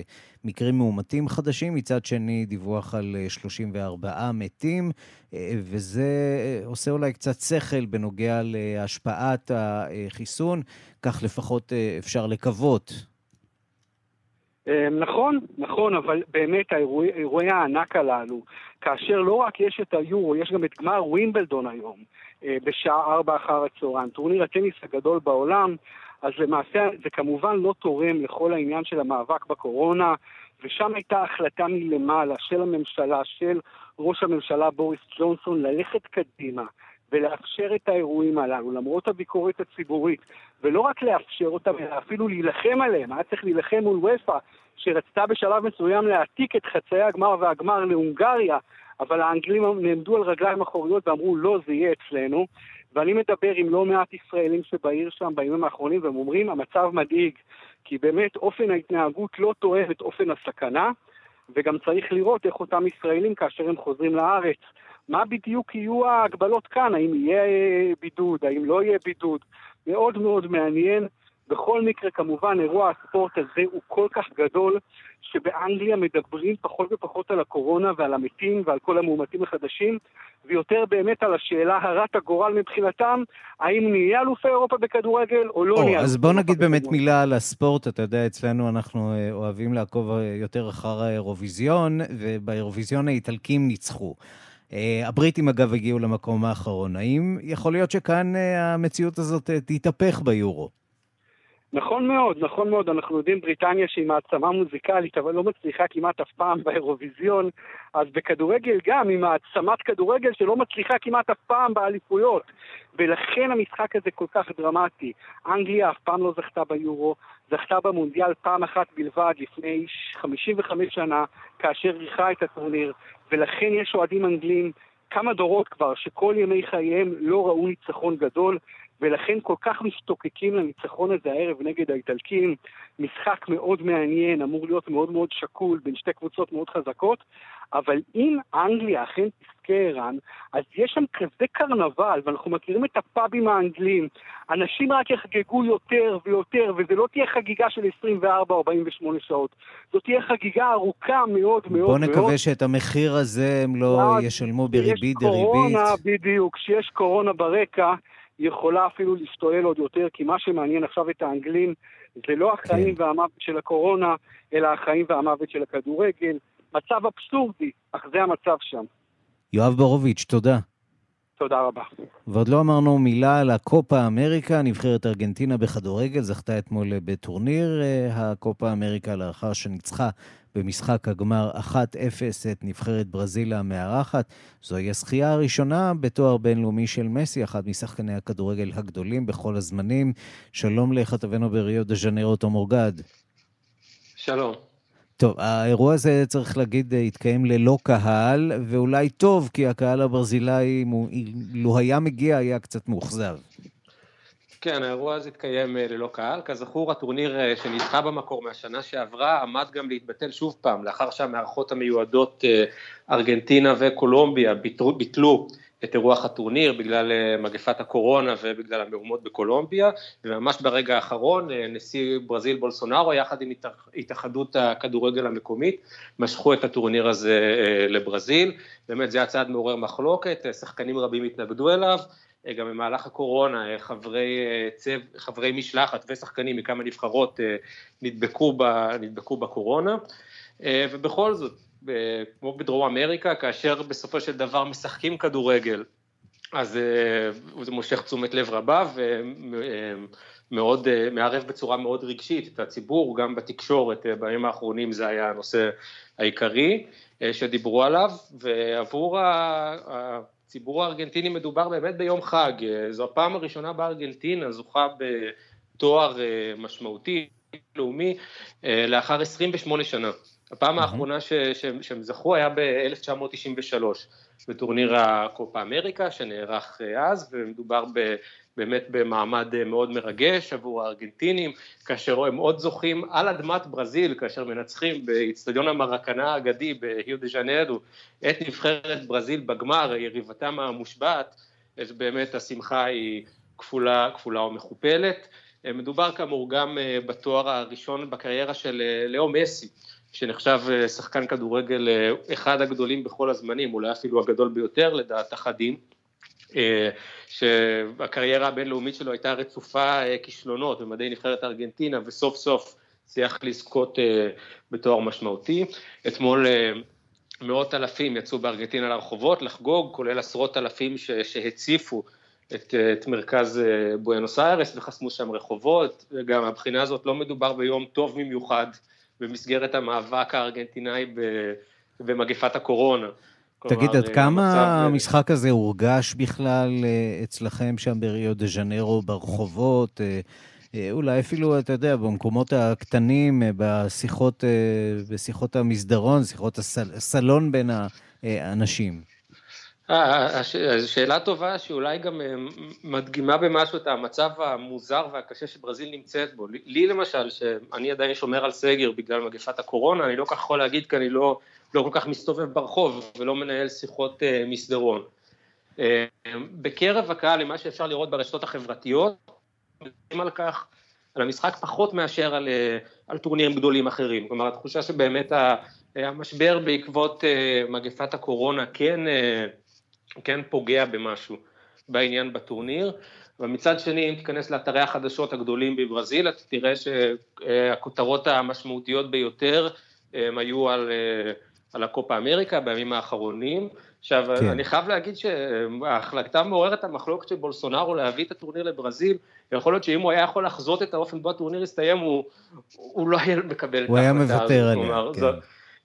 מקרים מאומתים חדשים, מצד שני דיווח על 34 מתים, וזה עושה אולי קצת שכל בנוגע להשפעת החיסון, כך לפחות אפשר לקוות. אמ, נכון, נכון, אבל באמת האירועי, אירועי הענק הללו, כאשר לא רק יש את היורו, יש גם את גמר ווימבלדון היום, אה, בשעה ארבע אחר הצהריים, טורניר הטניס הגדול בעולם, אז למעשה זה כמובן לא תורם לכל העניין של המאבק בקורונה, ושם הייתה החלטה מלמעלה של הממשלה, של ראש הממשלה בוריס ג'ונסון, ללכת קדימה. ולאפשר את האירועים הללו, למרות הביקורת הציבורית, ולא רק לאפשר אותם, אלא אפילו להילחם עליהם. היה צריך להילחם מול ופא, שרצתה בשלב מסוים להעתיק את חצאי הגמר והגמר להונגריה, אבל האנגלים נעמדו על רגליים אחוריות ואמרו, לא, זה יהיה אצלנו. ואני מדבר עם לא מעט ישראלים שבעיר שם בימים האחרונים, והם אומרים, המצב מדאיג, כי באמת אופן ההתנהגות לא תואם את אופן הסכנה, וגם צריך לראות איך אותם ישראלים, כאשר הם חוזרים לארץ, מה בדיוק יהיו ההגבלות כאן, האם יהיה בידוד, האם לא יהיה בידוד. מאוד מאוד מעניין. בכל מקרה, כמובן, אירוע הספורט הזה הוא כל כך גדול, שבאנגליה מדברים פחות ופחות על הקורונה ועל המתים ועל כל המאומתים החדשים, ויותר באמת על השאלה הרת הגורל מבחינתם, האם נהיה אלופי אירופה בכדורגל או לא או, נהיה אז בוא נגיד באמת מילה על הספורט. אתה יודע, אצלנו אנחנו אה, אוהבים לעקוב אה, יותר אחר האירוויזיון, ובאירוויזיון האיטלקים ניצחו. Uh, הבריטים אגב הגיעו למקום האחרון. האם יכול להיות שכאן uh, המציאות הזאת uh, תתהפך ביורו? נכון מאוד, נכון מאוד. אנחנו יודעים בריטניה שהיא מעצמה מוזיקלית, אבל לא מצליחה כמעט אף פעם באירוויזיון, אז בכדורגל גם, היא מעצמת כדורגל שלא מצליחה כמעט אף פעם באליפויות. ולכן המשחק הזה כל כך דרמטי. אנגליה אף פעם לא זכתה ביורו, זכתה במונדיאל פעם אחת בלבד לפני 55 שנה, כאשר ריחה את הטורניר, ולכן יש אוהדים אנגלים כמה דורות כבר, שכל ימי חייהם לא ראו ניצחון גדול, ולכן כל כך משתוקקים לניצחון הזה הערב נגד האיטלקים. משחק מאוד מעניין, אמור להיות מאוד מאוד שקול בין שתי קבוצות מאוד חזקות, אבל אם אנגליה אכן תזכה ערן, אז יש שם כזה קרנבל, ואנחנו מכירים את הפאבים האנגלים. אנשים רק יחגגו יותר ויותר, וזה לא תהיה חגיגה של 24 או 48 שעות. זאת תהיה חגיגה ארוכה מאוד מאוד מאוד. בוא נקווה מאוד. שאת המחיר הזה הם לא ישלמו בריבית דריבית. קורונה, בדיוק, כשיש קורונה ברקע, היא יכולה אפילו להשתולל עוד יותר, כי מה שמעניין עכשיו את האנגלים זה לא החיים כן. והמוות של הקורונה, אלא החיים והמוות של הכדורגל. מצב אבסורדי, אך זה המצב שם. יואב בורוביץ', תודה. תודה רבה. ועוד לא אמרנו מילה על הקופה אמריקה, נבחרת ארגנטינה בכדורגל, זכתה אתמול בטורניר הקופה אמריקה לאחר שניצחה במשחק הגמר 1-0 את נבחרת ברזיל המארחת. זוהי הזכייה הראשונה בתואר בינלאומי של מסי, אחד משחקני הכדורגל הגדולים בכל הזמנים. שלום לכתבנו בריו דה ז'נרו, תום אורגד. שלום. טוב, האירוע הזה, צריך להגיד, התקיים ללא קהל, ואולי טוב, כי הקהל הברזילאי, לו היה מגיע, היה קצת מאוכזב. כן, האירוע הזה התקיים אה, ללא קהל. כזכור, הטורניר אה, שנדחה במקור מהשנה שעברה עמד גם להתבטל שוב פעם, לאחר שהמארחות המיועדות אה, ארגנטינה וקולומביה ביטלו, ביטלו את אירוח הטורניר בגלל מגפת הקורונה ובגלל המהומות בקולומביה, וממש ברגע האחרון נשיא ברזיל בולסונארו יחד עם התאחדות הכדורגל המקומית משכו את הטורניר הזה לברזיל, באמת זה היה צעד מעורר מחלוקת, שחקנים רבים התנגדו אליו, גם במהלך הקורונה אה, חברי, אה, צב, חברי משלחת ושחקנים מכמה נבחרות נדבקו, ב, נדבקו בקורונה, ובכל זאת, כמו בדרום אמריקה, כאשר בסופו של דבר משחקים כדורגל, אז זה מושך תשומת לב רבה ומאוד מערב בצורה מאוד רגשית את הציבור, גם בתקשורת בימים האחרונים זה היה הנושא העיקרי שדיברו עליו, ועבור הציבור הארגנטיני מדובר באמת ביום חג, זו הפעם הראשונה בארגנטינה זוכה בתואר אה, משמעותי, לאומי, אה, לאחר 28 שנה. הפעם האחרונה ש, ש, שהם זכו היה ב-1993, בטורניר הקופה אמריקה שנערך אה, אז, ומדובר ב... באמת במעמד אה, מאוד מרגש עבור הארגנטינים, כאשר הם עוד זוכים על אדמת ברזיל, כאשר מנצחים באיצטדיון המרקנה האגדי בהיו דה ז'נרו את נבחרת ברזיל בגמר, יריבתם המושבעת, אז באמת השמחה היא כפולה, כפולה ומכופלת. אה, מדובר כאמור גם בתואר הראשון בקריירה של לאו מסי, שנחשב שחקן כדורגל אחד הגדולים בכל הזמנים, אולי אפילו הגדול ביותר לדעת אחדים. אה, שהקריירה הבינלאומית שלו הייתה רצופה אה, כישלונות במדעי נבחרת ארגנטינה וסוף סוף הצליח לזכות אה, בתואר משמעותי. אתמול מאות אלפים יצאו בארגנטינה לרחובות לחגוג, כולל עשרות אלפים שהציפו את, את מרכז בואנוס איירס וחסמו שם רחובות, וגם מהבחינה הזאת לא מדובר ביום טוב במיוחד במסגרת המאבק הארגנטינאי במגפת הקורונה. תגיד, עד כמה המשחק הזה הורגש בכלל אה, אצלכם שם בריו דה ז'נרו, ברחובות? אה, אה, אולי אפילו, אתה יודע, במקומות הקטנים, בשיחות, בשיחות המסדרון, שיחות הסלון בין האנשים. שאלה טובה שאולי גם מדגימה במשהו את המצב המוזר והקשה שברזיל נמצאת בו. לי למשל, שאני עדיין שומר על סגר בגלל מגפת הקורונה, אני לא כך יכול להגיד כי אני לא לא כל כך מסתובב ברחוב ולא מנהל שיחות אה, מסדרון. אה, בקרב הקהל, למה שאפשר לראות ברשתות החברתיות, מדברים על כך, על המשחק פחות מאשר על, אה, על טורנירים גדולים אחרים. כלומר, התחושה שבאמת המשבר בעקבות מגפת הקורונה כן, כן פוגע במשהו בעניין בטורניר. ומצד שני, אם תיכנס לאתרי החדשות הגדולים בברזיל, אתה תראה שהכותרות המשמעותיות ביותר הם היו על על הקופה אמריקה בימים האחרונים. עכשיו, כן. אני חייב להגיד שההחלטה מעוררת המחלוקת של בולסונארו להביא את הטורניר לברזיל, יכול להיות שאם הוא היה יכול לחזות את האופן בו הטורניר הסתיים, הוא, הוא לא היה מקבל את ההחלטה הזאת. הוא היה מוותר עליה, כן.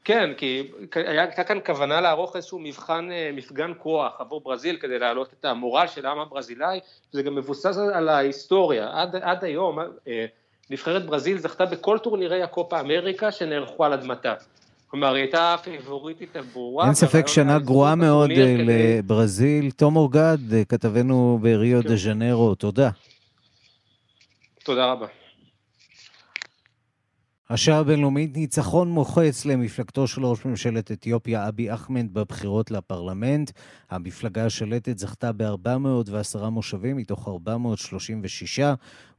כן, כי הייתה כאן כוונה לערוך איזשהו מבחן, אה, מפגן כוח עבור ברזיל כדי להעלות את המורל של העם הברזילאי, זה גם מבוסס על ההיסטוריה. עד, עד היום אה, נבחרת ברזיל זכתה בכל טורנירי הקופה אמריקה שנערכו על אדמתה. כלומר, היא הייתה הפיבוריטית הברורה. אין ספק שנה גרועה מאוד אה, לברזיל. תום אורגד, כתבנו בריו דה ז'נרו, תודה. תודה רבה. השעה הבינלאומית ניצחון מוחץ למפלגתו של ראש ממשלת אתיופיה אבי אחמד בבחירות לפרלמנט. המפלגה השלטת זכתה ב-410 מושבים מתוך 436,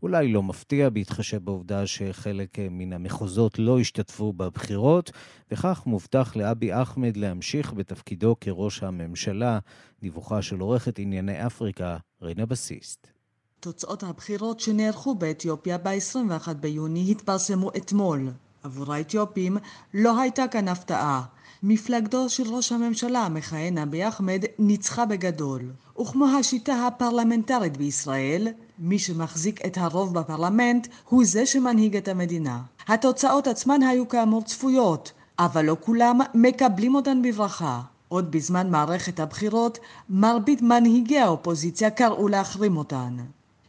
אולי לא מפתיע בהתחשב בעובדה שחלק מן המחוזות לא השתתפו בבחירות, וכך מובטח לאבי אחמד להמשיך בתפקידו כראש הממשלה. דיווחה של עורכת ענייני אפריקה, רינה בסיסט. תוצאות הבחירות שנערכו באתיופיה ב-21 ביוני התפרסמו אתמול. עבור האתיופים לא הייתה כאן הפתעה. מפלגתו של ראש הממשלה המכהן אבי אחמד ניצחה בגדול. וכמו השיטה הפרלמנטרית בישראל, מי שמחזיק את הרוב בפרלמנט הוא זה שמנהיג את המדינה. התוצאות עצמן היו כאמור צפויות, אבל לא כולם מקבלים אותן בברכה. עוד בזמן מערכת הבחירות, מרבית מנהיגי האופוזיציה קראו להחרים אותן.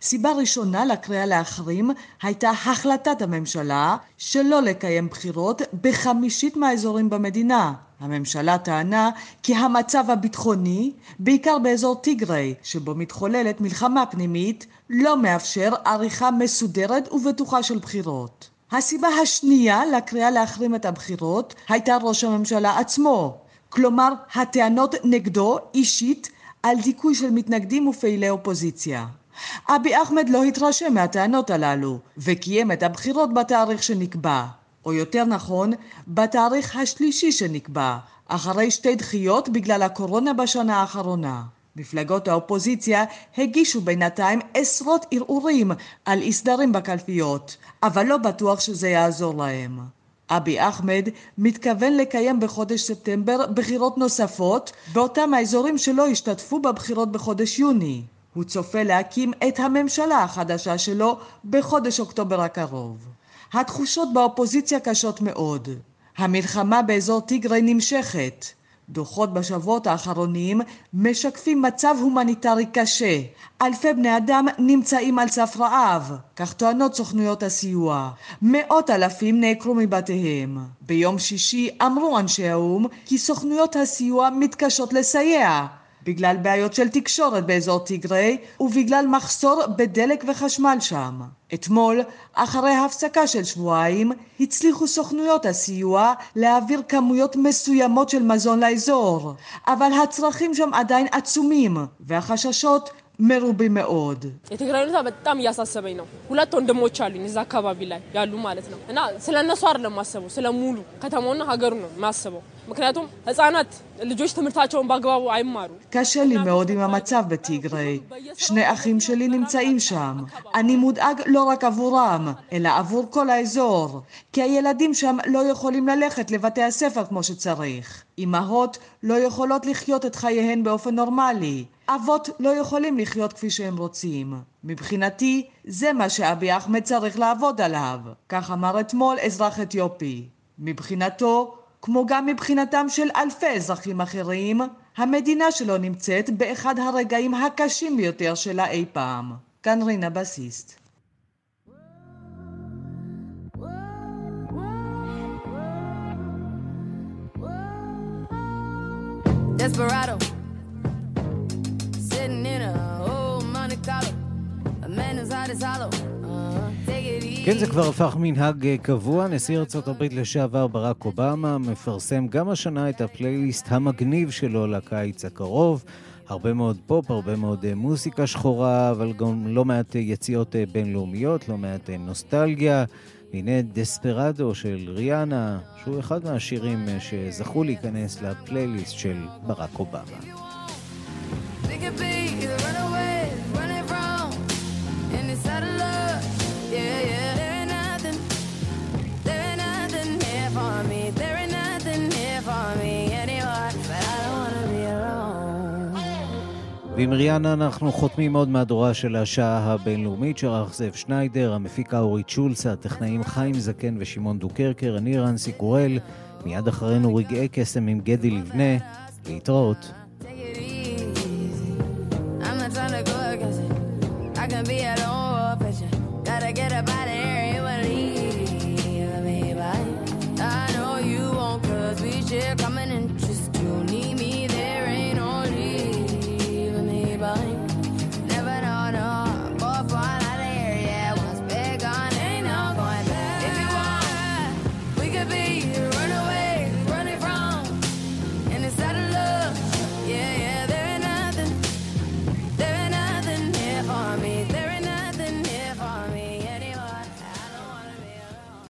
סיבה ראשונה לקריאה להחרים הייתה החלטת הממשלה שלא לקיים בחירות בחמישית מהאזורים במדינה. הממשלה טענה כי המצב הביטחוני, בעיקר באזור טיגריי, שבו מתחוללת מלחמה פנימית, לא מאפשר עריכה מסודרת ובטוחה של בחירות. הסיבה השנייה לקריאה להחרים את הבחירות הייתה ראש הממשלה עצמו, כלומר הטענות נגדו אישית על דיכוי של מתנגדים ופעילי אופוזיציה. אבי אחמד לא התרשם מהטענות הללו וקיים את הבחירות בתאריך שנקבע, או יותר נכון, בתאריך השלישי שנקבע, אחרי שתי דחיות בגלל הקורונה בשנה האחרונה. מפלגות האופוזיציה הגישו בינתיים עשרות ערעורים על אי סדרים בקלפיות, אבל לא בטוח שזה יעזור להם. אבי אחמד מתכוון לקיים בחודש ספטמבר בחירות נוספות באותם האזורים שלא השתתפו בבחירות בחודש יוני. הוא צופה להקים את הממשלה החדשה שלו בחודש אוקטובר הקרוב. התחושות באופוזיציה קשות מאוד. המלחמה באזור טיגרי נמשכת. דוחות בשבועות האחרונים משקפים מצב הומניטרי קשה. אלפי בני אדם נמצאים על סף רעב, כך טוענות סוכנויות הסיוע. מאות אלפים נעקרו מבתיהם. ביום שישי אמרו אנשי האו"ם כי סוכנויות הסיוע מתקשות לסייע. בגלל בעיות של תקשורת באזור טיגרי ובגלל מחסור בדלק וחשמל שם. אתמול, אחרי הפסקה של שבועיים, הצליחו סוכנויות הסיוע להעביר כמויות מסוימות של מזון לאזור, אבל הצרכים שם עדיין עצומים, והחששות መሩቢ መኦድ የትግራይ ሁኔታ በጣም እያሳሰበኝ ነው። ሁለት ወንድሞች አሉኝ እዛ አካባቢ ላይ ያሉ ማለት ነው እና ስለ እነሱ አይደለም ማስበው፣ ስለ ሙሉ ከተማውና ሀገሩ ነው ማስበው። ምክንያቱም ህጻናት ልጆች ትምህርታቸውን በአግባቡ አይማሩ። קשה לי מאוד עם המצב בטיגריי. שני אחים שלי נמצאים שם. אני מודאג לא רק עבורם, אלא עבור כל האזור. כי הילדים שם לא יכולים ללכת לבתי הספר כמו שצריך. אמהות לא יכולות לחיות את חייהן באופן נורמלי. אבות לא יכולים לחיות כפי שהם רוצים. מבחינתי, זה מה שאבי אחמד צריך לעבוד עליו. כך אמר אתמול אזרח אתיופי. מבחינתו, כמו גם מבחינתם של אלפי אזרחים אחרים, המדינה שלו נמצאת באחד הרגעים הקשים ביותר שלה אי פעם. כאן רינה בסיסט. Desperado sitting in a old Monte Carlo. כן, זה כבר הפך מנהג אה, קבוע. נשיא ארצות הברית לשעבר ברק אובמה מפרסם גם השנה את הפלייליסט המגניב שלו לקיץ הקרוב. הרבה מאוד פופ, הרבה מאוד אה, מוזיקה שחורה, אבל גם לא מעט אה, יציאות בינלאומיות, לא מעט נוסטלגיה. והנה דספרדו של ריאנה, שהוא אחד מהשירים שזכו להיכנס לפלייליסט של ברק אובמה. ועם ריאנה אנחנו חותמים עוד מהדורה של השעה הבינלאומית שערך זאב שניידר, המפיקה אורית שולץ, הטכנאים חיים זקן ושמעון דוקרקר, אני רנסי קורל, מיד אחרינו רגעי קסם עם גדי לבנה, להתראות. Gotta